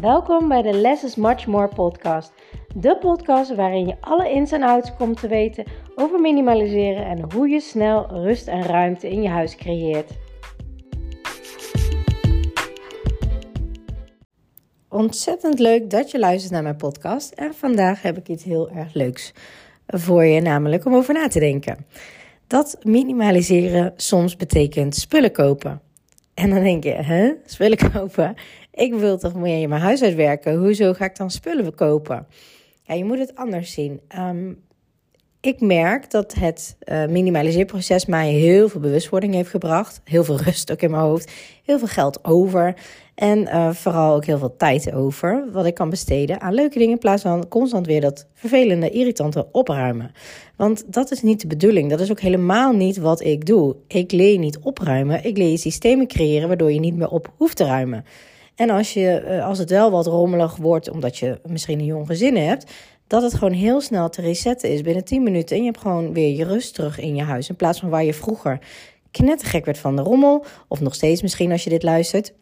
Welkom bij de Less is Much More podcast. De podcast waarin je alle ins en outs komt te weten over minimaliseren en hoe je snel rust en ruimte in je huis creëert. Ontzettend leuk dat je luistert naar mijn podcast. En vandaag heb ik iets heel erg leuks voor je, namelijk om over na te denken. Dat minimaliseren soms betekent spullen kopen. En dan denk je, hè, spullen kopen? Ik wil toch meer in mijn huis uitwerken. Hoezo ga ik dan spullen kopen? Ja, je moet het anders zien. Ehm, ik merk dat het uh, minimaliseerproces mij heel veel bewustwording heeft gebracht. Heel veel rust ook in mijn hoofd. Heel veel geld over. En uh, vooral ook heel veel tijd over. Wat ik kan besteden aan leuke dingen. In plaats van constant weer dat vervelende, irritante opruimen. Want dat is niet de bedoeling. Dat is ook helemaal niet wat ik doe. Ik leer niet opruimen. Ik leer je systemen creëren waardoor je niet meer op hoeft te ruimen. En als, je, eh, als het wel wat rommelig wordt, omdat je misschien een jong gezin hebt, dat het gewoon heel snel te resetten is binnen 10 minuten. En je hebt gewoon weer je rust terug in je huis. In plaats van waar je vroeger knettergek werd van de rommel, of nog steeds misschien als je dit luistert.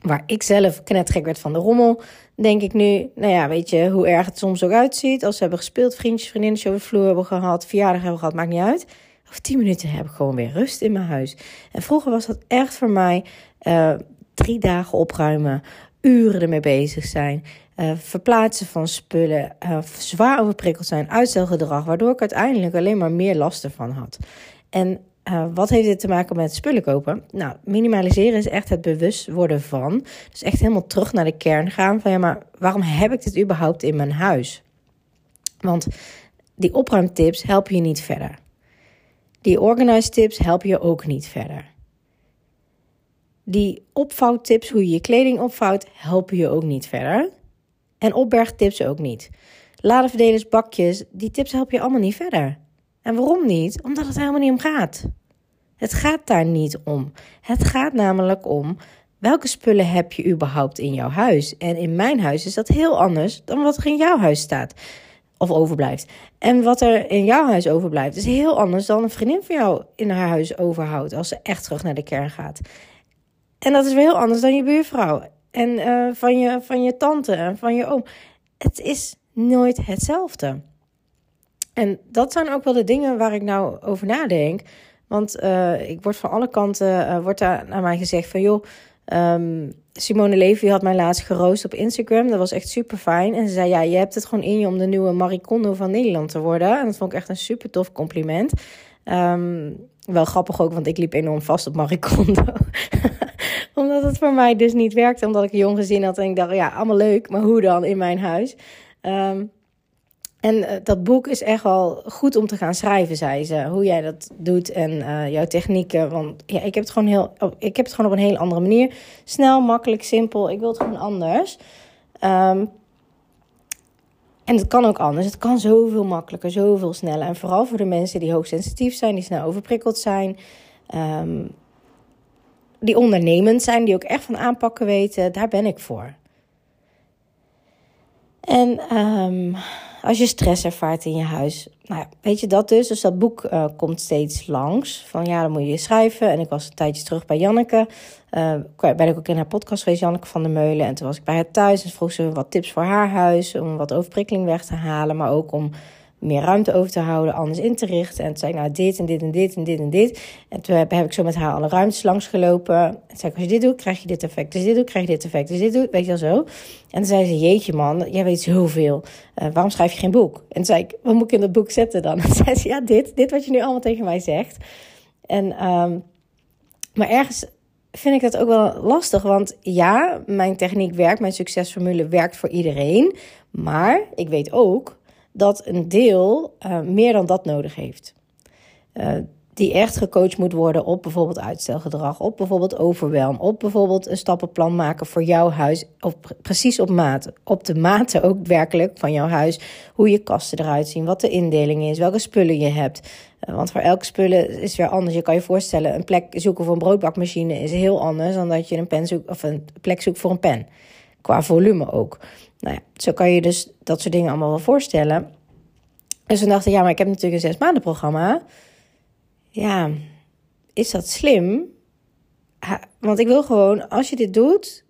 Waar ik zelf knettergek werd van de rommel, denk ik nu, nou ja, weet je hoe erg het soms ook uitziet. Als ze hebben gespeeld, vriendjes, vriendinnetjes over de vloer hebben gehad, verjaardag hebben gehad, maakt niet uit. Over 10 minuten heb ik gewoon weer rust in mijn huis. En vroeger was dat echt voor mij. Uh, drie dagen opruimen, uren ermee bezig zijn, uh, verplaatsen van spullen, uh, zwaar overprikkeld zijn, uitstelgedrag, waardoor ik uiteindelijk alleen maar meer last ervan had. En uh, wat heeft dit te maken met spullen kopen? Nou, minimaliseren is echt het bewust worden van. Dus echt helemaal terug naar de kern gaan van ja, maar waarom heb ik dit überhaupt in mijn huis? Want die opruimtips helpen je niet verder. Die organize tips helpen je ook niet verder. Die opvouwtips, hoe je je kleding opvouwt, helpen je ook niet verder. En opbergtips ook niet. Ladenverdelers, bakjes, die tips helpen je allemaal niet verder. En waarom niet? Omdat het helemaal niet om gaat. Het gaat daar niet om. Het gaat namelijk om welke spullen heb je überhaupt in jouw huis. En in mijn huis is dat heel anders dan wat er in jouw huis staat. Of overblijft. En wat er in jouw huis overblijft is heel anders dan een vriendin van jou in haar huis overhoudt. Als ze echt terug naar de kern gaat. En dat is weer heel anders dan je buurvrouw. En uh, van, je, van je tante en van je oom. Het is nooit hetzelfde. En dat zijn ook wel de dingen waar ik nou over nadenk. Want uh, ik word van alle kanten, uh, wordt daar naar mij gezegd van... joh, um, Simone Levy had mij laatst geroost op Instagram. Dat was echt super fijn. En ze zei, ja, je hebt het gewoon in je om de nieuwe Marie Kondo van Nederland te worden. En dat vond ik echt een super tof compliment. Um, wel grappig ook, want ik liep enorm vast op Marie Kondo. omdat het voor mij dus niet werkte, omdat ik een jong gezin had. En ik dacht, ja, allemaal leuk, maar hoe dan in mijn huis? Um, en uh, dat boek is echt wel goed om te gaan schrijven, zei ze. Hoe jij dat doet en uh, jouw technieken. Want ja, ik heb het gewoon heel. Oh, ik heb het gewoon op een hele andere manier. Snel, makkelijk, simpel. Ik wil het gewoon anders. Um, en het kan ook anders. Het kan zoveel makkelijker, zoveel sneller. En vooral voor de mensen die hoogsensitief zijn, die snel overprikkeld zijn. Um, die ondernemend zijn, die ook echt van aanpakken weten. Daar ben ik voor. En um, als je stress ervaart in je huis. Nou ja, weet je dat dus? Dus dat boek uh, komt steeds langs. Van ja, dan moet je schrijven. En ik was een tijdje terug bij Janneke. Uh, ben ik ook in haar podcast geweest, Janneke van der Meulen. En toen was ik bij haar thuis. En vroeg ze wat tips voor haar huis. Om wat overprikkeling weg te halen. Maar ook om meer ruimte over te houden, anders in te richten. En toen zei ik, nou, dit en dit en dit en dit en dit. En toen heb, ik zo met haar alle ruimtes langs gelopen. En zei ik, als je dit doet, krijg je dit effect. Als je dit doet, krijg je dit effect. Als dit doet, weet je wel zo. En toen zei ze, jeetje man, jij weet zoveel. Uh, waarom schrijf je geen boek? En toen zei ik, wat moet ik in dat boek zetten dan? En zei ze, ja, dit. Dit wat je nu allemaal tegen mij zegt. En, um, maar ergens vind ik dat ook wel lastig. Want ja, mijn techniek werkt, mijn succesformule werkt voor iedereen. Maar ik weet ook dat een deel uh, meer dan dat nodig heeft. Uh, die echt gecoacht moet worden op bijvoorbeeld uitstelgedrag, op bijvoorbeeld overwelm, op bijvoorbeeld een stappenplan maken voor jouw huis, op, precies op maat. Op de maten ook werkelijk van jouw huis, hoe je kasten eruit zien, wat de indeling is, welke spullen je hebt. Uh, want voor elke spullen is weer anders. Je kan je voorstellen, een plek zoeken voor een broodbakmachine is heel anders dan dat je een, pen zoekt, of een plek zoekt voor een pen. Qua volume ook. Nou ja, zo kan je dus dat soort dingen allemaal wel voorstellen. Dus we dachten, ja, maar ik heb natuurlijk een zes maanden programma. Ja, is dat slim? Want ik wil gewoon, als je dit doet,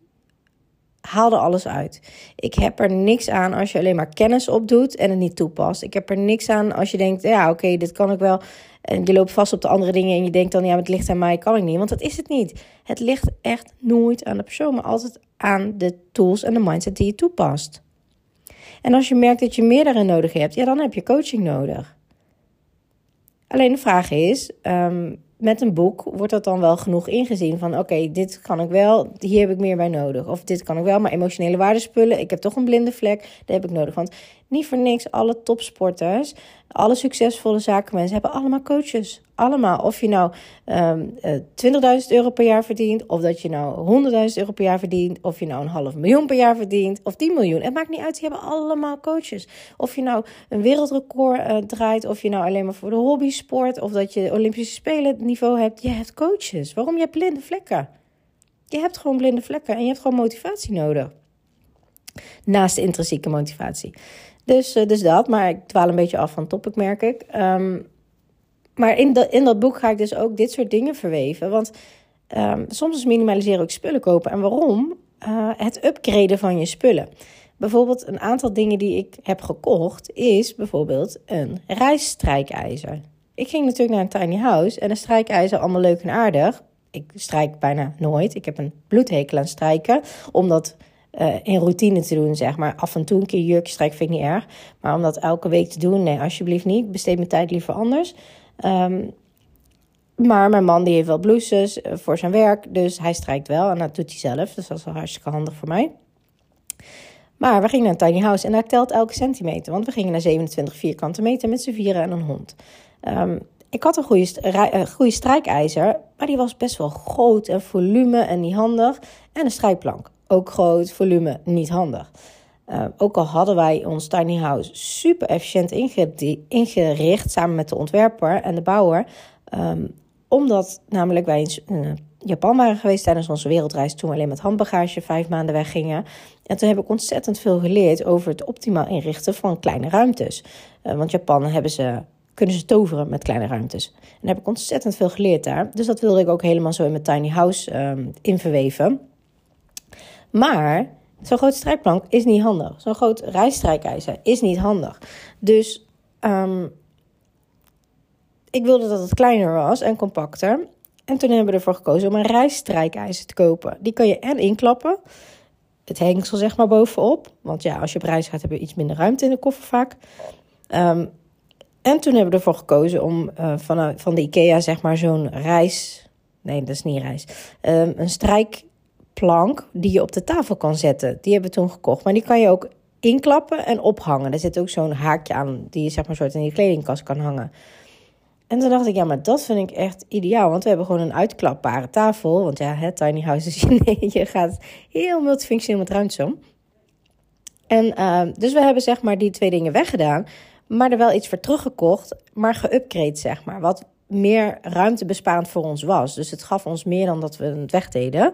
haal er alles uit. Ik heb er niks aan als je alleen maar kennis opdoet en het niet toepast. Ik heb er niks aan als je denkt, ja oké, dit kan ik wel. En je loopt vast op de andere dingen en je denkt dan, ja, het ligt aan mij, kan ik niet. Want dat is het niet. Het ligt echt nooit aan de persoon, maar altijd aan de tools en de mindset die je toepast. En als je merkt dat je meer daarin nodig hebt, ja, dan heb je coaching nodig. Alleen de vraag is, ehm, met een boek wordt dat dan wel genoeg ingezien van oké, dit kan ik wel, hier heb ik meer bij nodig. Of dit kan ik wel, maar emotionele waardespullen, ik heb toch een blinde vlek, daar heb ik nodig. Want niet voor niks, alle topsporters, alle succesvolle zakenmensen hebben allemaal coaches. Allemaal. Of je nou um, ehm, 20.000 eh, euro per jaar verdient, of dat je nou 100.000 euro per jaar verdient, of je nou een half miljoen per jaar verdient, of 10 miljoen. Het maakt niet uit, die hebben allemaal coaches. Of je nou een wereldrecord uh, draait, of je nou alleen maar voor de hobby sport, of dat je Olympische Spelen niveau hebt. Je hebt coaches. Waarom? Je hebt blinde vlekken. Je hebt gewoon blinde vlekken en je hebt gewoon motivatie nodig. Naast de intrinsieke motivatie. Dus, uh, dus dat, maar ik dwaal een beetje af van topic, merk ik. Um, maar in, dat in dat boek ga ik dus ook dit soort dingen verweven. Want um, soms is minimaliseren ook spullen kopen. En waarom? Uh, het upgraden van je spullen. Bijvoorbeeld een aantal dingen die ik heb gekocht is bijvoorbeeld een reisstrijkijzer. Ik ging natuurlijk naar een tiny house en een strijkijzer allemaal leuk en aardig. Ik strijk bijna nooit. Ik heb een bloedhekel aan strijken, omdat uh, in routine te doen, zeg maar. Af en toe een keer jurkje strijken vind ik niet erg. Maar om dat elke week te doen, nee, alsjeblieft niet. Besteed mijn tijd liever anders. Um, maar mijn man die heeft wel blouses eh, voor zijn werk, dus hij strijkt wel en dat doet hij zelf. Dus dat is wel hartstikke handig voor mij. Maar we gingen naar een tiny house en hij telt elke centimeter. Want we gingen naar 27 vierkante meter met z'n vieren en een hond. Um, ik had een goede, een goede strijkijzer, maar die was best wel groot en volume en niet handig. En een strijkplank ook groot, volume niet handig. Uh, ook al hadden wij ons tiny house super efficiënt ingericht samen met de ontwerper en de bouwer. Um, omdat namelijk wij in Japan waren geweest tijdens onze wereldreis toen we alleen met handbagage vijf maanden weggingen. En toen heb ik ontzettend veel geleerd over het optimaal inrichten van kleine ruimtes. Uh, want Japan hebben ze, kunnen ze toveren met kleine ruimtes. En daar heb ik ontzettend veel geleerd daar. Dus dat wilde ik ook helemaal zo in mijn tiny house um, inverweven. Maar zo'n grote strijkplank is niet handig. Zo'n groot rijstrijkijzer is niet handig. Dus um, ik wilde dat het kleiner was en compacter. En toen hebben we ervoor gekozen om een rijstrijkijzer te kopen. Die kan je en inklappen. Het hengsel zeg maar bovenop. Want ja, als je op reis gaat heb je iets minder ruimte in de koffer vaak. Um, en toen hebben we ervoor gekozen om uh, van, van de IKEA zeg maar zo'n reis... Nee, dat is niet reis. Um, een strijk plank die je op de tafel kan zetten. Die hebben we toen gekocht. Maar die kan je ook inklappen en ophangen. Er zit ook zo'n haakje aan die je zeg maar soort in je kledingkast kan hangen. En toen dacht ik, ja, maar dat vind ik echt ideaal. Want we hebben gewoon een uitklapbare tafel. Want ja, het tiny house is je gaat heel multifunctioneel met ruimte om. En uh, dus we hebben zeg maar die twee dingen weggedaan. Maar er wel iets voor teruggekocht. Maar geupgrade zeg maar. Wat meer ruimtebesparend voor ons was. Dus het gaf ons meer dan dat we het wegdeden.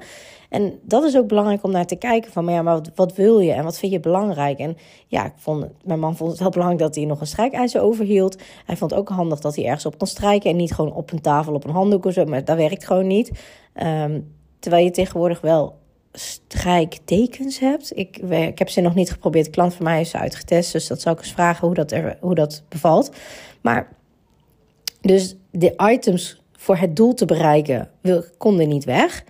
En dat is ook belangrijk om naar te kijken van, maar ja, maar wat, wil je en wat vind je belangrijk? En ja, ik vond, mijn man vond het heel belangrijk dat hij nog een strijkijzer overhield. Hij vond het ook handig dat hij ergens op kon strijken en niet gewoon op een tafel, op een handdoek of zo. Maar dat werkt gewoon niet. Um, terwijl je tegenwoordig wel strijktekens hebt. Ik, ik heb ze nog niet geprobeerd. De klant van mij heeft ze uitgetest, dus dat zou ik eens vragen hoe dat, er, hoe dat bevalt. Maar dus de items voor het doel te bereiken konden niet weg.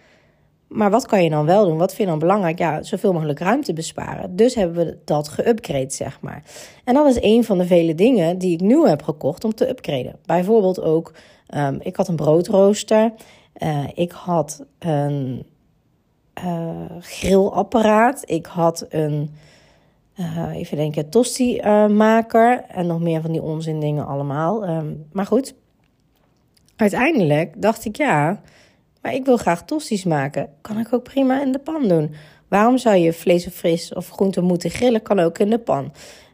Maar wat kan je dan wel doen? Wat vind je dan belangrijk? Ja, zoveel mogelijk ruimte besparen. Dus hebben we dat geüpgrade, zeg maar. En dat is een van de vele dingen die ik nu heb gekocht om te upgraden. Bijvoorbeeld ook, um, ik had een broodrooster. Uh, ik had een uh, grillapparaat. Ik had een, uh, even denken, tosti-maker. en nog meer van die onzin dingen allemaal. Um, maar goed, uiteindelijk dacht ik, ja maar ik wil graag tosti's maken. Kan ik ook prima in de pan doen. Waarom zou je vlees of fris of groente moeten grillen? Kan ook in de pan.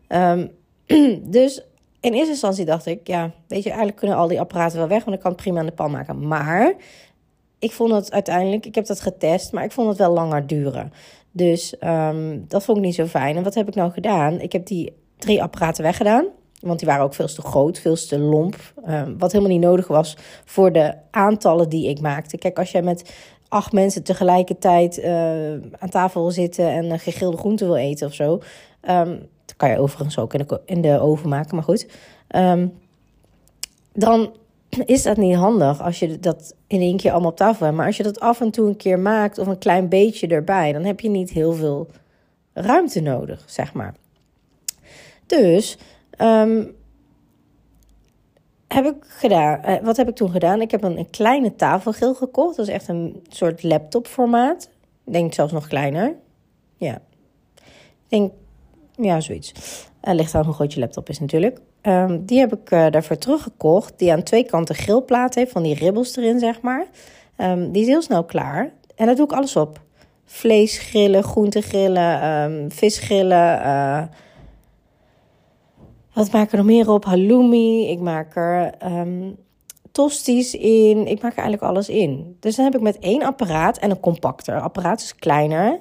Um, dus in eerste instantie dacht ik, ja, weet je, eigenlijk kunnen al die apparaten wel weg, want ik kan het prima in de pan maken. Maar ik vond het uiteindelijk, ik heb dat getest, maar ik vond het wel langer duren. Dus um, dat vond ik niet zo fijn. En wat heb ik nou gedaan? Ik heb die drie apparaten weggedaan. Want die waren ook veel te groot, veel te lomp. Ehm, wat helemaal niet nodig was voor de aantallen die ik maakte. Kijk, als jij met acht mensen tegelijkertijd uh, aan tafel wil zitten en gegrilde groenten wil eten of zo. Um, dat kan je overigens ook in de, oven maken, maar goed. Um, dan is dat niet handig als je dat in één keer allemaal op tafel hebt. Maar als je dat af en toe een keer maakt of een klein beetje erbij, dan heb je niet heel veel ruimte nodig, zeg maar. Dus um, heb ik gedaan. Uh, wat heb ik toen gedaan? Ik heb een, een kleine tafelgeel gekocht. Dat is echt een soort laptopformaat. Ik denk zelfs nog kleiner. Ja. Ik denk, ja, zoiets. Uh, ligt aan hoe groot je laptop is natuurlijk. Um, die heb ik uh, daarvoor teruggekocht. Die aan twee kanten grillplaat heeft, van die ribbels erin, zeg maar. Um, die is heel snel klaar. En daar doe ik alles op. Vlees grillen, groente grillen, vis grillen, wat maak ik er nog meer op? Halloumi. Ik maak er um, tosties in. Ik maak er eigenlijk alles in. Dus dan heb ik met één apparaat en een compacter. apparaat is kleiner.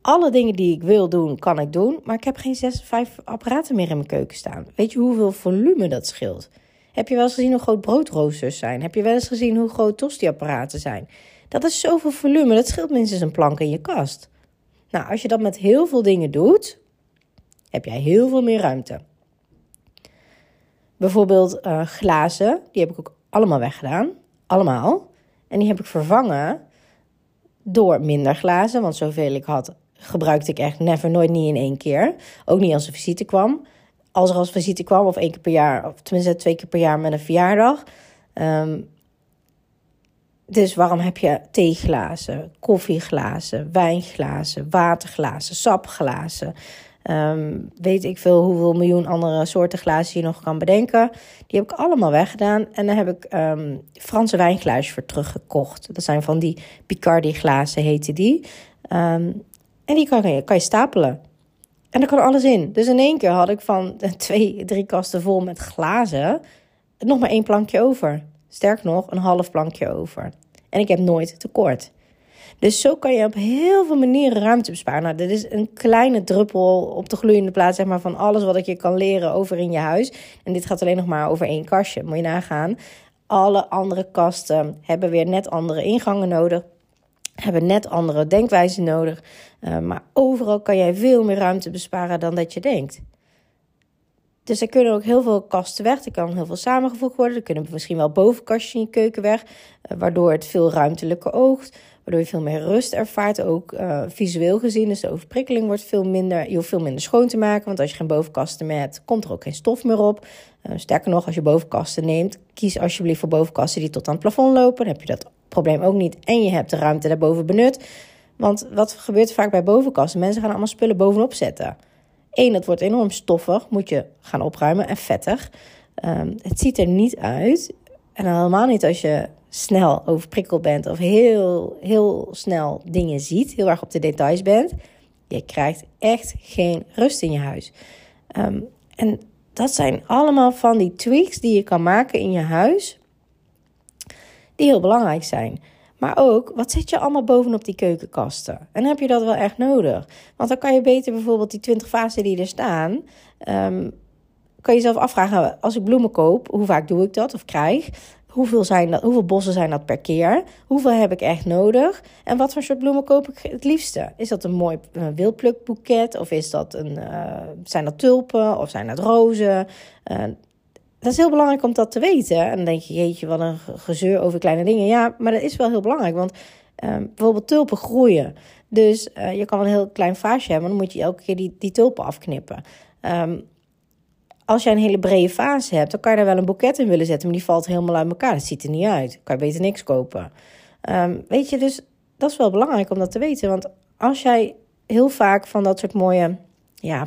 Alle dingen die ik wil doen, kan ik doen. Maar ik heb geen zes, vijf apparaten meer in mijn keuken staan. Weet je hoeveel volume dat scheelt? Heb je wel eens gezien hoe groot broodroosters zijn? Heb je wel eens gezien hoe groot tostieapparaten zijn? Dat is zoveel volume. Dat scheelt minstens een plank in je kast. Nou, als je dat met heel veel dingen doet, heb jij heel veel meer ruimte. Bijvoorbeeld uh, glazen, die heb ik ook allemaal weggedaan. Allemaal. En die heb ik vervangen door minder glazen. Want zoveel ik had, gebruikte ik echt never, nooit, niet in één keer. Ook niet als er visite kwam. Als er als visite kwam, of één keer per jaar, of tenminste twee keer per jaar met een verjaardag. Um, dus waarom heb je theeglazen, koffieglazen, wijnglazen, waterglazen, sapglazen, Um, weet ik veel hoeveel miljoen andere soorten glazen je nog kan bedenken. Die heb ik allemaal weggedaan. En dan heb ik um, Franse wijnglaasjes voor teruggekocht. Dat zijn van die Picardi glazen, heten die. Um, en die kan je, kan je stapelen. En er kan alles in. Dus in één keer had ik van twee, drie kasten vol met glazen... nog maar één plankje over. Sterk nog, een half plankje over. En ik heb nooit tekort. Dus zo kan je op heel veel manieren ruimte besparen. Nou, dit is een kleine druppel op de gloeiende plaats zeg maar, van alles wat ik je kan leren over in je huis. En dit gaat alleen nog maar over één kastje. Moet je nagaan. Alle andere kasten hebben weer net andere ingangen nodig. Hebben net andere denkwijzen nodig. Uh, maar overal kan jij veel meer ruimte besparen dan dat je denkt. Dus er kunnen ook heel veel kasten weg. Er kan heel veel samengevoegd worden. Er kunnen misschien wel bovenkastjes in je keuken weg. Uh, waardoor het veel ruimtelijker oogt. Waardoor je veel meer rust ervaart, ook uh, visueel gezien. Dus de overprikkeling wordt veel minder. Je hoeft veel minder schoon te maken. Want als je geen bovenkasten meer hebt, komt er ook geen stof meer op. Uh, sterker nog, als je bovenkasten neemt, kies alsjeblieft voor bovenkasten die tot aan het plafond lopen. Dan heb je dat probleem ook niet. En je hebt de ruimte daarboven benut. Want wat gebeurt vaak bij bovenkasten? Mensen gaan allemaal spullen bovenop zetten. Eén, dat wordt enorm stoffig, moet je gaan opruimen en vettig. Um, het ziet er niet uit. En helemaal niet als je snel overprikkeld bent of heel, heel snel dingen ziet, heel erg op de details bent, je krijgt echt geen rust in je huis. Um, en dat zijn allemaal van die tweaks die je kan maken in je huis, die heel belangrijk zijn. Maar ook, wat zet je allemaal bovenop die keukenkasten? En heb je dat wel echt nodig? Want dan kan je beter bijvoorbeeld die 20 vazen die er staan, um, kan je jezelf afvragen, als ik bloemen koop, hoe vaak doe ik dat of krijg? Hoeveel, zijn dat, hoeveel bossen zijn dat per keer? Hoeveel heb ik echt nodig? En wat voor soort bloemen koop ik het liefste? Is dat een mooi uh, wildplukboeket? Of is dat een, uh, zijn dat tulpen? Of zijn dat rozen? Uh, dat is heel belangrijk om dat te weten. En dan denk je, jeetje, wat een gezeur over kleine dingen. Ja, maar dat is wel heel belangrijk. Want bijvoorbeeld tulpen groeien. Dus je kan een heel klein vaasje hebben. Dan moet je elke keer die, die tulpen afknippen. Um, als jij een hele brede fase hebt, dan kan je daar wel een boeket in willen zetten, maar die valt helemaal uit elkaar. Dat ziet er niet uit. Kan je beter niks kopen. Um, weet je, dus dat is wel belangrijk om dat te weten. Want als jij heel vaak van dat soort mooie, ja,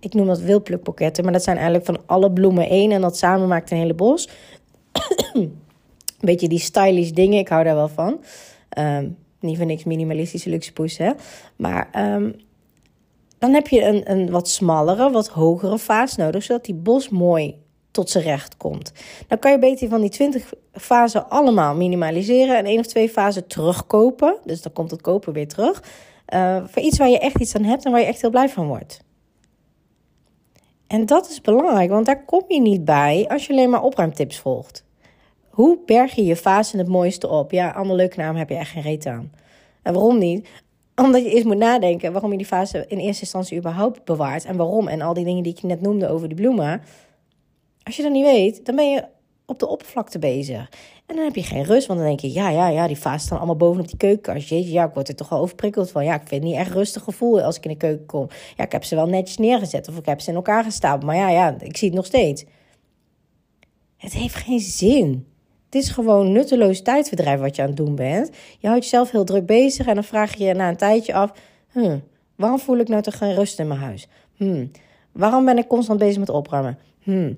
ik noem dat wildplukboeketten, maar dat zijn eigenlijk van alle bloemen één en dat samen maakt een hele bos. beetje die stylish dingen, ik hou daar wel van. Um, niet voor niks minimalistische luxe poes, hè. Maar um, dan heb je een, een wat smallere, wat hogere vaas nodig, zodat die bos mooi tot zijn recht komt. Dan kan je beter van die 20 fasen allemaal minimaliseren en één of twee fasen terugkopen. Dus dan komt het kopen weer terug. Uh, voor iets waar je echt iets aan hebt en waar je echt heel blij van wordt. En dat is belangrijk, want daar kom je niet bij als je alleen maar opruimtips volgt. Hoe berg je je fase het mooiste op? Ja, allemaal leuke namen heb je echt geen reet aan. En waarom niet? Omdat je eerst moet nadenken waarom je die fase in eerste instantie überhaupt bewaart. En waarom. En al die dingen die ik net noemde over die bloemen. Als je dat niet weet, dan ben je op de oppervlakte bezig. En dan heb je geen rust, want dan denk je, ja, ja, ja, die fase staan allemaal bovenop die keukenkast. Jeetje, ja, ik word er toch wel overprikkeld van. Ja, ik vind het niet echt rustig gevoel als ik in de keuken kom. Ja, ik heb ze wel netjes neergezet of ik heb ze in elkaar gestapeld. Maar ja, ja, ik zie het nog steeds. Het heeft geen zin. Is gewoon nutteloos tijdverdrijf wat je aan het doen bent. Je houdt jezelf heel druk bezig en dan vraag je je na een tijdje af... Waarom voel ik nou toch geen rust in mijn huis? Hm, waarom ben ik constant bezig met opruimen? Hm,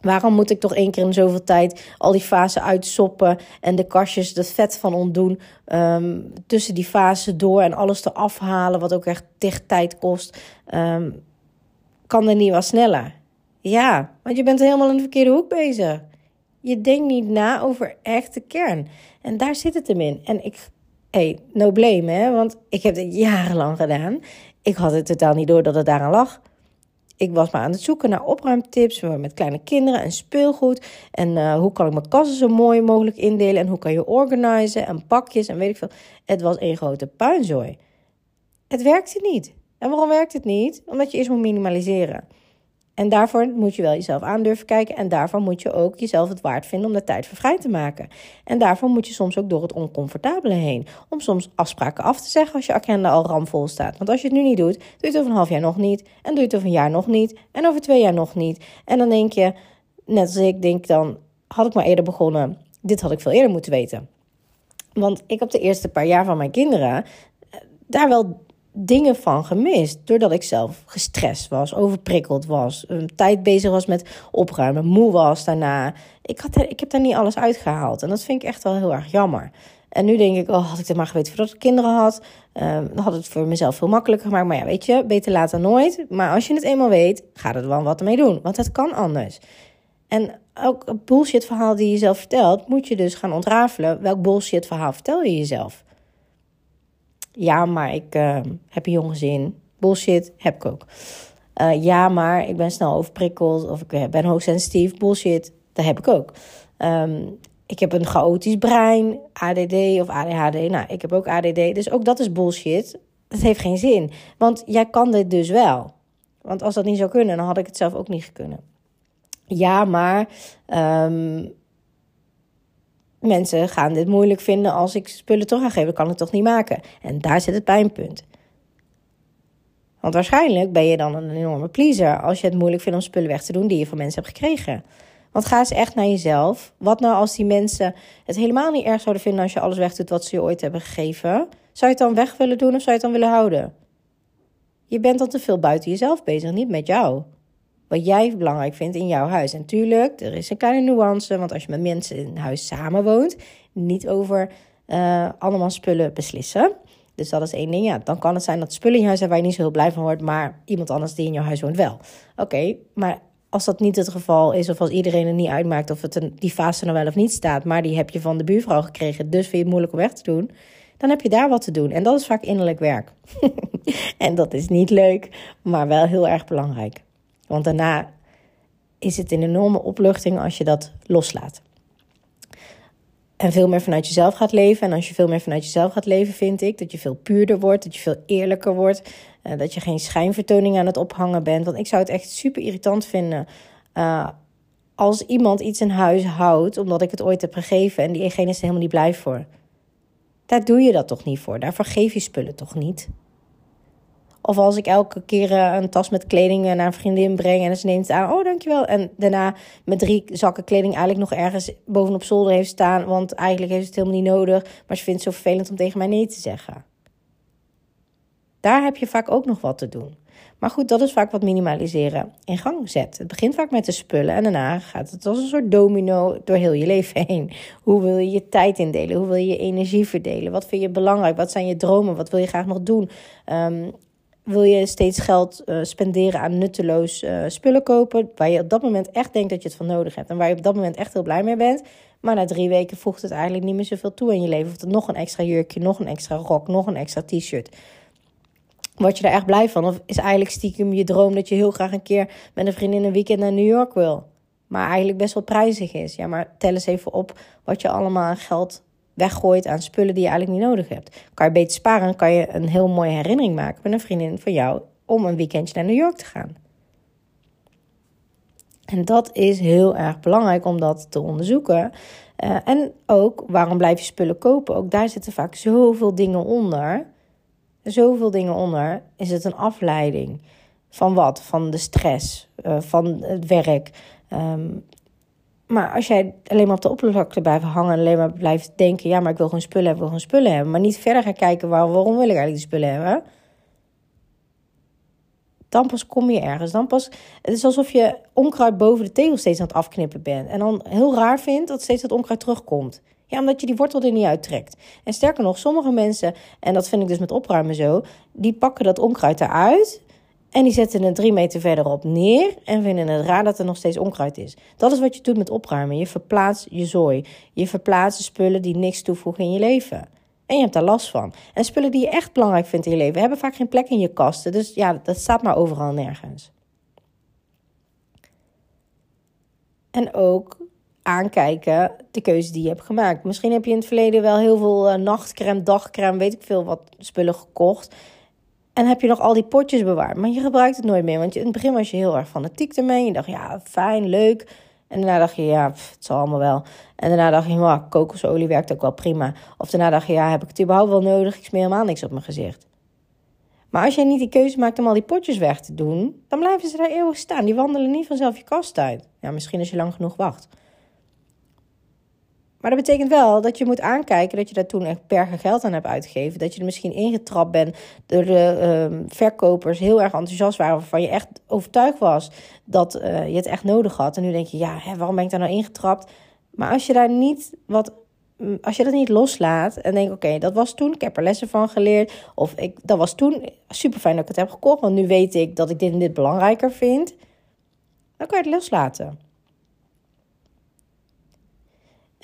Waarom moet ik toch één keer in zoveel tijd al die fasen uitsoppen en de kastjes het vet van ontdoen ehm, tussen die fasen door en alles eraf halen, wat ook echt dicht tijd kost? Um, kan er niet wat sneller? Ja, want je bent helemaal in de verkeerde hoek bezig. Je denkt niet na over echt de kern. En daar zit het hem in. En ik, hey, no blame hè, want ik heb het jarenlang gedaan. Ik had het totaal niet door dat het daaraan lag ik was maar aan het zoeken naar opruimtips met kleine kinderen en speelgoed. En uh, hoe kan ik mijn kassen zo mooi mogelijk indelen? En hoe kan je organiseren en pakjes en weet ik veel. Het was één grote puinzooi. Het werkte niet. En waarom werkt het niet? Omdat je eerst moet minimaliseren. En daarvoor moet je wel jezelf aan durven kijken. En daarvoor moet je ook jezelf het waard vinden om de tijd voor vrij te maken. En daarvoor moet je soms ook door het oncomfortabele heen. Om soms afspraken af te zeggen als je agenda al ramvol staat. Want als je het nu niet doet, doe je het over een half jaar nog niet. En doe je het over een jaar nog niet. En over twee jaar nog niet. En dan denk je, net als ik denk dan, had ik maar eerder begonnen. Dit had ik veel eerder moeten weten. Want ik heb de eerste paar jaar van mijn kinderen eh, daar wel dingen van gemist. Doordat ik zelf gestrest was, overprikkeld was, een tijd bezig was met opruimen, moe was daarna. Ik, had ik heb daar niet alles uitgehaald. En dat vind ik echt wel heel erg jammer. En nu denk ik, oh, had ik het maar geweten voordat ik kinderen had. Um, dan had het voor mezelf veel makkelijker gemaakt. Maar ja, weet je, beter later nooit. Maar als je het eenmaal weet, ga er wel wat mee doen. Want het kan anders. En ook een bullshit verhaal die je zelf vertelt, moet je dus gaan ontrafelen. Welk bullshit verhaal vertel je jezelf? Ja, maar ik uh, heb een jong gezin. Bullshit, heb ik ook. Uh, ja, maar ik ben snel overprikkeld of ik eh, ben hoogsensitief. Bullshit, dat heb ik ook. Um, ik heb een chaotisch brein, ADD of ADHD. Nou, ik heb ook ADD, dus ook dat is bullshit. Dat heeft geen zin, want jij kan dit dus wel. Want als dat niet zou kunnen, dan had ik het zelf ook niet kunnen. Ja, maar um, mensen gaan dit moeilijk vinden als ik spullen terug ga geven. kan ik toch niet maken. En daar zit het pijnpunt. Want waarschijnlijk ben je dan een enorme pleaser als je het moeilijk vindt om spullen weg te doen die je van mensen hebt gekregen. Want ga eens echt naar jezelf. Wat nou als die mensen het helemaal niet erg zouden vinden als je alles wegdoet wat ze je ooit hebben gegeven? Zou je het dan weg willen doen of zou je het dan willen houden? Je bent dan te veel buiten jezelf bezig, niet met jou wat jij belangrijk vindt in jouw huis. En er is een kleine nuance, want als je met mensen in huis samenwoont, niet over uh, allemaal spullen beslissen. Dus dat is één ding. Ja, dan kan het zijn dat spullen in huis zijn waar je niet zo heel blij van wordt, maar iemand anders die in jouw huis woont wel. Oké, maar als dat niet het geval is, of als iedereen het niet uitmaakt of het een, die fase nou wel of niet staat, maar die heb je van de buurvrouw gekregen, dus vind je het moeilijk om weg te doen, dan heb je daar wat te doen. En dat is vaak innerlijk werk. en dat is niet leuk, maar wel heel erg belangrijk. Want daarna is het een enorme opluchting als je dat loslaat. En veel meer vanuit jezelf gaat leven. En als je veel meer vanuit jezelf gaat leven, vind ik dat je veel puurder wordt, dat je veel eerlijker wordt, uh, dat je geen schijnvertoning aan het ophangen bent. Want ik zou het echt super irritant vinden uh, als iemand iets in huis houdt omdat ik het ooit heb gegeven en diegene is er helemaal niet blij voor. Daar doe je dat toch niet voor? Daarvoor geef je spullen toch niet? Of als ik elke keer eh, een tas met kleding naar een vriendin breng en ze neemt het aan, oh dankjewel. En daarna met drie zakken kleding eigenlijk nog ergens bovenop zolder heeft staan, want eigenlijk heeft het helemaal niet nodig. Maar ze vindt het zo vervelend om tegen mij nee te zeggen. Daar heb je vaak ook nog wat te doen. Maar goed, dat is vaak wat minimaliseren in gang zet. Het begint vaak met de spullen en daarna gaat het als een soort domino door heel je leven heen. Hoe wil je je tijd indelen? Hoe wil je je energie verdelen? Wat vind je belangrijk? Wat zijn je dromen? Wat wil je graag nog doen? Um, wil je steeds geld uh, spenderen aan nutteloos uh, spullen kopen, waar je op dat moment echt denkt dat je het van nodig hebt en waar je op dat moment echt heel blij mee bent, maar na drie weken voegt het eigenlijk niet meer zoveel toe in je leven. Of er nog een extra jurkje, nog een extra rok, nog een extra t-shirt. Word je er echt blij van? Of is eigenlijk stiekem je droom dat je heel graag een keer met een vriendin een weekend naar New York wil? Maar eigenlijk best wel prijzig is. Ja, maar tel eens even op wat je allemaal aan geld weggooit aan spullen die je eigenlijk niet nodig hebt. Kan je beter sparen, kan je een heel mooie herinnering maken met een vriendin van jou om een weekendje naar New York te gaan. En dat is heel erg belangrijk om dat te onderzoeken. Uh, en ook, waarom blijf je spullen kopen? Ook daar zitten vaak zoveel dingen onder. Zoveel dingen onder. Is het een afleiding? Van wat? Van de stress, uh, van het werk. Um, maar als jij alleen maar op de oppervlakte blijft hangen en alleen maar blijft denken: ja, maar ik wil gewoon spullen hebben, wil gewoon spullen hebben. Maar niet verder gaan kijken waar, waarom wil ik eigenlijk die spullen hebben dan pas kom je ergens. Dan pas, het is alsof je onkruid boven de tegel steeds aan het afknippen bent. En dan heel raar vindt dat steeds dat onkruid terugkomt. Ja, omdat je die wortel er niet uittrekt. En sterker nog, sommige mensen, en dat vind ik dus met opruimen zo, die pakken dat onkruid eruit. En die zetten het drie meter verderop neer en vinden het raar dat er nog steeds onkruid is. Dat is wat je doet met opruimen. Je verplaatst je zooi. Je verplaatst spullen die niks toevoegen in je leven. En je hebt daar last van. En spullen die je echt belangrijk vindt in je leven hebben vaak geen plek in je kasten. Dus ja, dat staat maar overal nergens. En ook aankijken de keuze die je hebt gemaakt. Misschien heb je in het verleden wel heel veel uh, nachtcrème, dagcrème, weet ik veel wat spullen gekocht. En heb je nog al die potjes bewaard. Maar je gebruikt het nooit meer. Want in het begin was je heel erg fanatiek ermee. Je dacht, ja, fijn, leuk. En daarna dacht je, ja, het zal allemaal wel. En daarna dacht je, wow, kokosolie werkt ook wel prima. Of daarna dacht je, ja, heb ik het überhaupt wel nodig? Ik smeer helemaal niks op mijn gezicht. Maar als jij niet die keuze maakt om al die potjes weg te doen, dan blijven ze daar eeuwig staan. Die wandelen niet vanzelf je kast uit. Ja, misschien als je lang genoeg wacht. Maar dat betekent wel dat je moet aankijken dat je daar toen echt bergen geld aan hebt uitgegeven. Dat je er misschien ingetrapt bent door de uh, verkopers heel erg enthousiast waren. Waarvan je echt overtuigd was dat uh, je het echt nodig had. En nu denk je, ja, hè, waarom ben ik daar nou ingetrapt? Maar als je daar niet wat. Mm, als je dat niet loslaat en denkt, oké, dat was toen, ik heb er lessen van geleerd. Of ik, dat was toen super fijn dat ik het heb gekocht, want nu weet ik dat ik dit en dit belangrijker vind. Dan kan je het loslaten.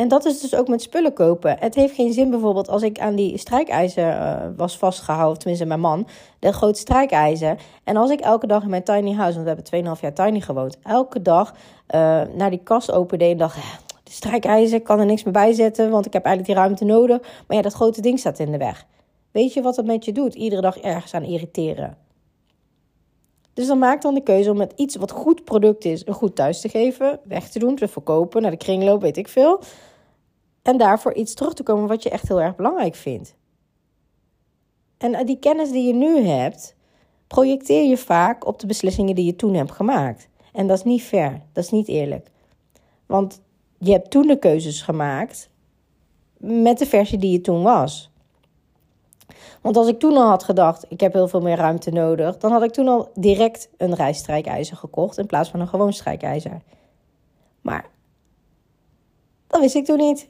En dat is dus ook met spullen kopen. Het heeft geen zin bijvoorbeeld als ik aan die strijkijzer uh, was vastgehouden, tenminste mijn man, de grote strijkijzer. En als ik elke dag in mijn tiny house, want we hebben 2,5 jaar tiny gewoond, elke dag uh, naar die kast opende en dacht, de strijkijzer, kan er niks meer bij zetten, want ik heb eigenlijk die ruimte nodig. Maar ja, dat grote ding staat in de weg. Weet je wat het met je doet? Iedere dag ergens aan irriteren. Dus dan maak dan de keuze om met iets wat goed product is, een goed thuis te geven, weg te doen, te verkopen, naar de kringloop, weet ik veel. En daarvoor iets terug te komen wat je echt heel erg belangrijk vindt. En die kennis die je nu hebt, projecteer je vaak op de beslissingen die je toen hebt gemaakt. En dat is niet fair, dat is niet eerlijk. Want je hebt toen de keuzes gemaakt met de versie die je toen was. Want als ik toen al had gedacht, ik heb heel veel meer ruimte nodig, dan had ik toen al direct een rijstrijkijzer gekocht in plaats van een gewoon strijkijzer. Maar dat wist ik toen niet.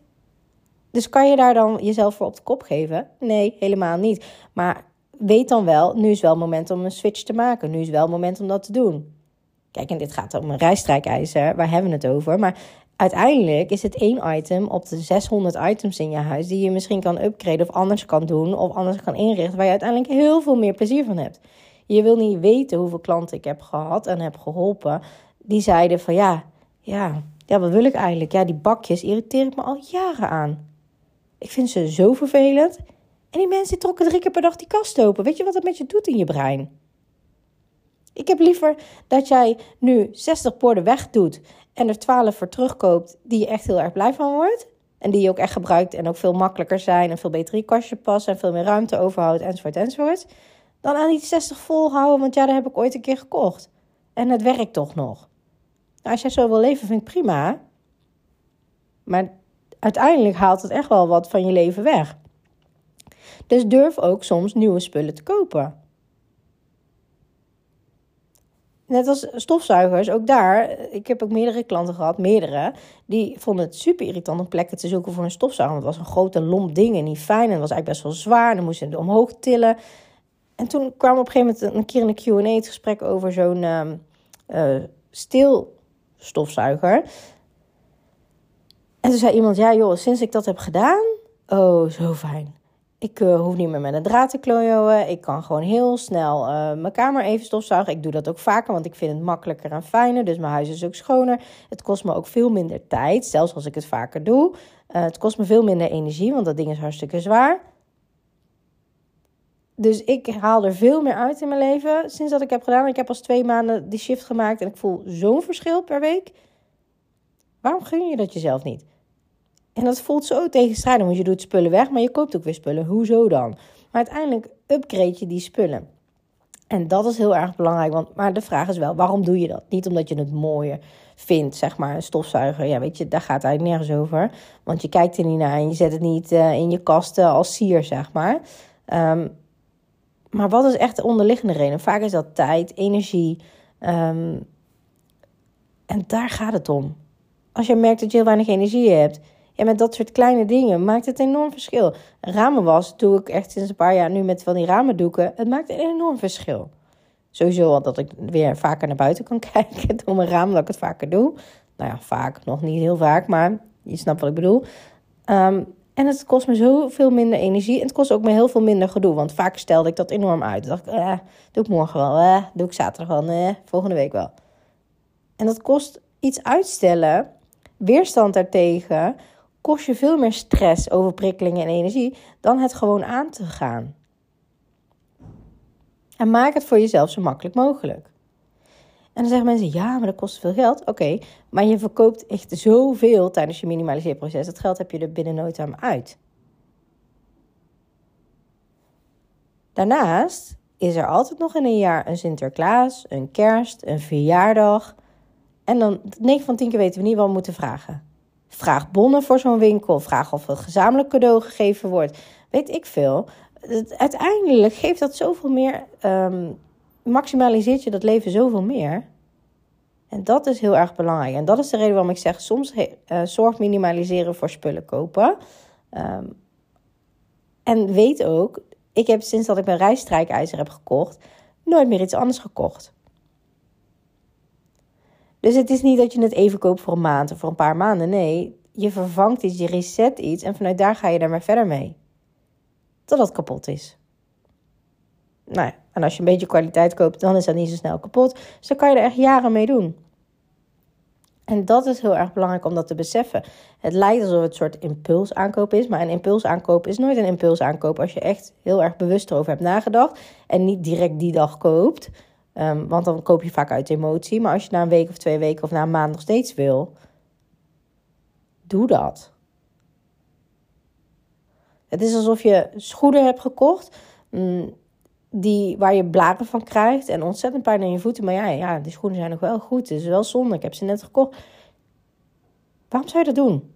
Dus kan je daar dan jezelf voor op de kop geven? Nee, helemaal niet. Maar weet dan wel, nu is wel het moment om een switch te maken. Nu is wel het moment om dat te doen. Kijk, en dit gaat om een rijstrijkijzer, waar hebben we het over? Maar uiteindelijk is het één item op de 600 items in je huis die je misschien kan upgraden of anders kan doen of anders kan inrichten, waar je uiteindelijk heel veel meer plezier van hebt. Je wil niet weten hoeveel klanten ik heb gehad en heb geholpen. Die zeiden van ja, ja, ja, wat wil ik eigenlijk? Ja, die bakjes irriteer ik me al jaren aan. Ik vind ze zo vervelend. En die mensen trokken drie keer per dag die kast open. Weet je wat dat met je doet in je brein? Ik heb liever dat jij nu 60 borden wegdoet en er 12 voor terugkoopt die je echt heel erg blij van wordt. En die je ook echt gebruikt en ook veel makkelijker zijn en veel beter in je kastje passen en veel meer ruimte overhoudt enzovoort enzovoort. Dan aan die 60 volhouden, want ja, daar heb ik ooit een keer gekocht. En het werkt toch nog. Nou, als jij zo wil leven, vind ik prima. Maar uiteindelijk haalt het echt wel wat van je leven weg. Dus durf ook soms nieuwe spullen te kopen. Net als stofzuigers, ook daar. Ik heb ook meerdere klanten gehad, meerdere. Die vonden het super irritant om plekken te zoeken voor een stofzuiger. Want het was een grote lomp ding en niet fijn. En het was eigenlijk best wel zwaar. En dan moesten ze het omhoog tillen. En toen kwam op een gegeven moment een keer in een Q&A het gesprek over zo'n uh. En toen zei iemand, ja joh, sinds ik dat heb gedaan, oh, zo fijn. Ik uh, hoef niet meer met een draad te klooien. Ik kan gewoon heel snel uh, mijn kamer even stofzuigen. Ik doe dat ook vaker, want ik vind het makkelijker en fijner. Dus mijn huis is ook schoner. Het kost me ook veel minder tijd, zelfs als ik het vaker doe. Uh, het kost me veel minder energie, want dat ding is hartstikke zwaar. Dus ik haal er veel meer uit in mijn leven sinds dat ik heb gedaan. Ik heb pas twee maanden die shift gemaakt en ik voel zo'n verschil per week. Waarom gun je dat jezelf niet? En dat voelt zo tegenstrijdig, want je doet spullen weg, maar je koopt ook weer spullen. Hoezo dan? Maar uiteindelijk upgrade je die spullen. En dat is heel erg belangrijk. Want, maar de vraag is wel, waarom doe je dat? Niet omdat je het mooier vindt, zeg maar, een stofzuiger. Ja, weet je, daar gaat het eigenlijk nergens over. Want je kijkt er niet naar en je zet het niet uh, in je kasten als sier, zeg maar. Um, maar wat is echt de onderliggende reden? Vaak is dat tijd, energie. Um, en daar gaat het om. Als je merkt dat je heel weinig energie hebt. Ja, met dat soort kleine dingen maakt het enorm verschil. Ramenwas doe ik echt sinds een paar jaar nu met van die ramendoeken. Het maakt een enorm verschil. Sowieso al dat ik weer vaker naar buiten kan kijken door mijn raam, dat ik het vaker doe. Nou ja, vaak, nog niet heel vaak, maar je snapt wat ik bedoel. Um, en het kost me zoveel minder energie. En het kost ook me heel veel minder gedoe. Want vaak stelde ik dat enorm uit. dacht ik, eh, doe ik morgen wel. Eh, doe ik zaterdag wel. Eh, volgende week wel. En dat kost iets uitstellen. Weerstand daartegen. Kost je veel meer stress, overprikkeling en energie. Dan het gewoon aan te gaan. En maak het voor jezelf zo makkelijk mogelijk. En dan zeggen mensen, ja, maar dat kost veel geld. Oké, maar je verkoopt echt zoveel tijdens je minimaliseerproces. Dat geld heb je er binnen nooit aan uit. Daarnaast is er altijd nog in een jaar een Sinterklaas, een kerst, een verjaardag. En dan 9 van 10 keer weten we niet wat we moeten vragen. Vraag bonnen voor zo'n winkel. Vraag of een gezamenlijk cadeau gegeven wordt. Weet ik veel. Uiteindelijk geeft dat zoveel meer um, maximaliseert je dat leven zoveel meer. En dat is heel erg belangrijk. En dat is de reden waarom ik zeg: soms uh, zorg minimaliseren voor spullen kopen. Um, en weet ook, ik heb sinds dat ik mijn rijstrijkijzer heb gekocht, nooit meer iets anders gekocht. Dus het is niet dat je het even koopt voor een maand of voor een paar maanden. Nee, je vervangt iets, je reset iets en vanuit daar ga je daar maar verder mee. Totdat het kapot is. Nou ja, en als je een beetje kwaliteit koopt, dan is dat niet zo snel kapot. Dus dan kan je er echt jaren mee doen. En dat is heel erg belangrijk om dat te beseffen. Het lijkt alsof het een soort impulsaankoop is, maar een impulsaankoop is nooit een impulsaankoop als je echt heel erg bewust erover hebt nagedacht en niet direct die dag koopt. Um, want dan koop je vaak uit emotie. Maar als je na een week of twee weken of na een maand nog steeds wil, doe dat. Het is alsof je schoenen hebt gekocht. Mm, die, waar je blaren van krijgt en ontzettend pijn in je voeten. Maar ja, ja, die schoenen zijn nog wel goed. Het is wel zonde. Ik heb ze net gekocht. Waarom zou je dat doen?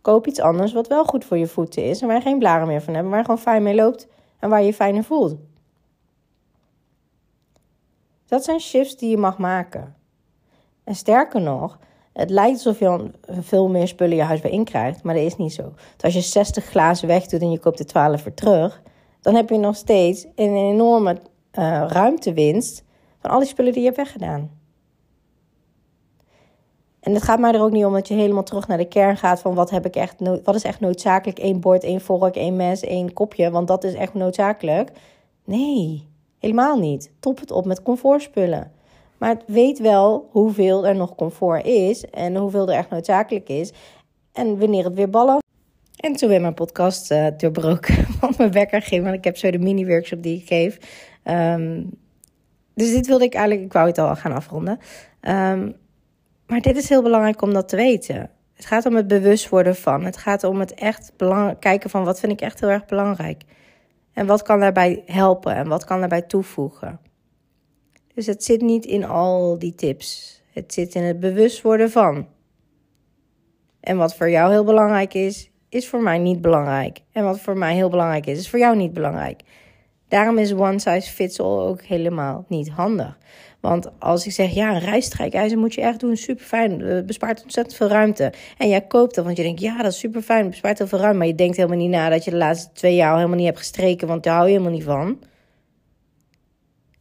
Koop iets anders wat wel goed voor je voeten is en waar je geen blaren meer van hebt, waar je gewoon fijn mee loopt en waar je je fijner voelt. Dat zijn shifts die je mag maken. En sterker nog, het lijkt alsof je veel meer spullen je huis bij inkrijgt, maar dat is niet zo. Dus als je 60 glazen wegdoet en je koopt er 12 weer terug, dan heb je nog steeds een enorme uh, ruimtewinst van al die spullen die je hebt weggedaan. En het gaat mij er ook niet om dat je helemaal terug naar de kern gaat van wat, heb ik echt wat is echt noodzakelijk. Eén bord, één vork, één mes, één kopje, want dat is echt noodzakelijk. Nee, helemaal niet. Top het op met comfortspullen. Maar het weet wel hoeveel er nog comfort is en hoeveel er echt noodzakelijk is. En wanneer het weer ballen en toen werd mijn podcast uh, doorbroken. Want mijn wekker ging. Want ik heb zo de mini-workshop die ik geef. Um, dus dit wilde ik eigenlijk. Ik wou het al gaan afronden. Um, maar dit is heel belangrijk om dat te weten. Het gaat om het bewust worden van. Het gaat om het echt kijken van wat vind ik echt heel erg belangrijk. En wat kan daarbij helpen en wat kan daarbij toevoegen. Dus het zit niet in al die tips. Het zit in het bewust worden van. En wat voor jou heel belangrijk is, is voor mij niet belangrijk. En wat voor mij heel belangrijk is, is voor jou niet belangrijk. Daarom is one size fits all ook helemaal niet handig. Want als ik zeg, ja, een rijstrijkijzer moet je echt doen, super fijn, het bespaart ontzettend veel ruimte. En jij koopt dat, want je denkt, ja, dat is super fijn, bespaart heel veel ruimte. Maar je denkt helemaal niet na dat je de laatste twee jaar al helemaal niet hebt gestreken, want daar hou je helemaal niet van.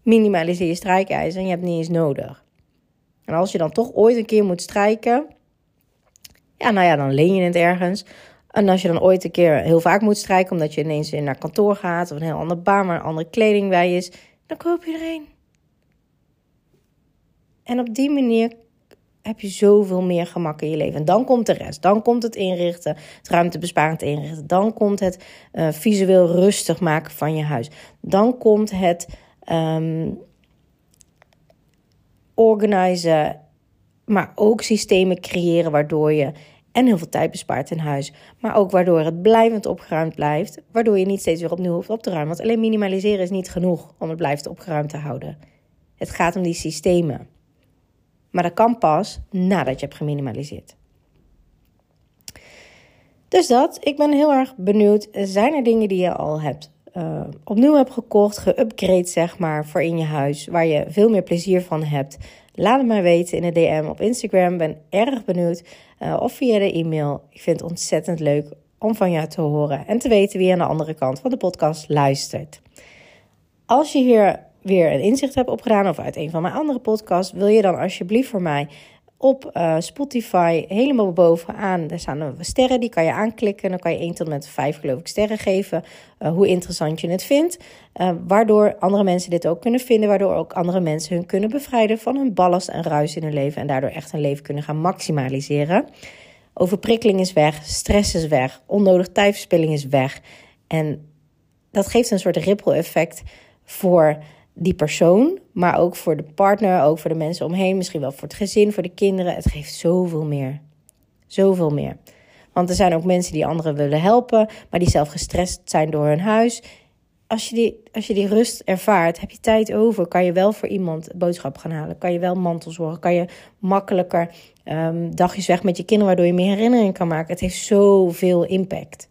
Minimaliseer je strijkijzer en je hebt niet eens nodig. En als je dan toch ooit een keer moet strijken, ja, nou ja, dan leen je het ergens. En als je dan ooit een keer heel vaak moet strijken, omdat je ineens naar kantoor gaat of een heel andere baan waar andere kleding bij is, dan koop je er een. En op die manier heb je zoveel meer gemak in je leven. En dan komt de rest. Dan komt het inrichten, het ruimtebesparend inrichten. Dan komt het uh, visueel rustig maken van je huis. Dan komt het um, organiseren, maar ook systemen creëren waardoor je en heel veel tijd bespaart in huis. Maar ook waardoor het blijvend opgeruimd blijft. Waardoor je niet steeds weer opnieuw hoeft op te ruimen. Want alleen minimaliseren is niet genoeg om het blijft opgeruimd te houden. Het gaat om die systemen. Maar dat kan pas nadat je hebt geminimaliseerd. Dus dat, ik ben heel erg benieuwd. Zijn er dingen die je al hebt uh, opnieuw hebt gekocht, geupgrade zeg maar, voor in je huis, waar je veel meer plezier van hebt? Laat het mij weten in de DM op Instagram. Ben erg benieuwd. Uh, of via de e-mail. Ik vind het ontzettend leuk om van jou te horen en te weten wie aan de andere kant van de podcast luistert. Als je hier weer een inzicht hebt opgedaan of uit een van mijn andere podcasts, wil je dan alsjeblieft voor mij op uh, Spotify helemaal bovenaan. Daar staan sterren, die kan je aanklikken. Dan kan je 1 tot met 5 geloof ik sterren geven. Uh, hoe interessant je het vindt. Uh, waardoor andere mensen dit ook kunnen vinden. Waardoor ook andere mensen hun kunnen bevrijden van hun ballast en ruis in hun leven. En daardoor echt hun leven kunnen gaan maximaliseren. Overprikkeling is weg, stress is weg, onnodig tijdverspilling is weg. En dat geeft een soort ripple effect voor die persoon, maar ook voor de partner, ook voor de mensen omheen, misschien wel voor het gezin, voor de kinderen. Het geeft zoveel meer. Zoveel meer. Want er zijn ook mensen die anderen willen helpen, maar die zelf gestrest zijn door hun huis. Als je, die, als je die rust ervaart, heb je tijd over. Kan je wel voor iemand boodschap gaan halen. Kan je wel mantel zorgen. Kan je makkelijker um, dagjes weg met je kinderen, waardoor je meer herinneringen kan maken. Het heeft zoveel impact.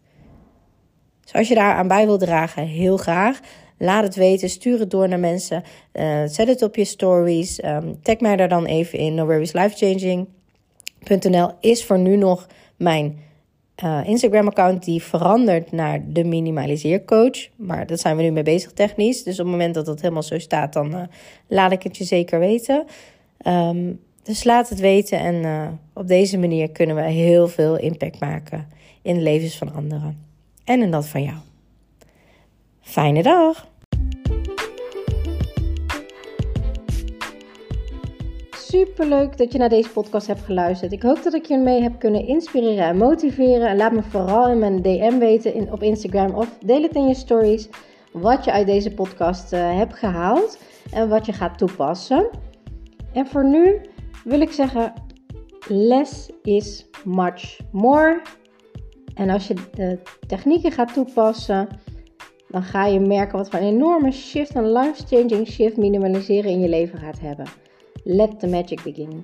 Dus als je daar aan bij wil dragen, heel graag. Laat het weten, stuur het door naar mensen. Uh, zet het op je stories. Um, tag mij daar dan even in. No lifechanging.nl is voor nu nog mijn uh, Instagram-account die verandert naar de minimaliseercoach. Maar dat zijn we nu mee bezig technisch. Dus op het moment dat dat helemaal zo staat, dan uh, laat ik het je zeker weten. Um, dus laat het weten en op deze manier kunnen we heel veel impact maken in de levens van anderen. En in dat van jou. Fijne dag! Superleuk dat je naar deze podcast hebt geluisterd. Ik hoop dat ik je mee heb kunnen inspireren en motiveren. En laat me vooral in mijn DM weten in, op Instagram of deel het in je stories wat je uit deze podcast uh, hebt gehaald en wat je gaat toepassen. En voor nu wil ik zeggen: less is much more. En als je de technieken gaat toepassen dan ga je merken wat voor een enorme shift, een life-changing shift minimaliseren in je leven gaat hebben. Let the magic begin.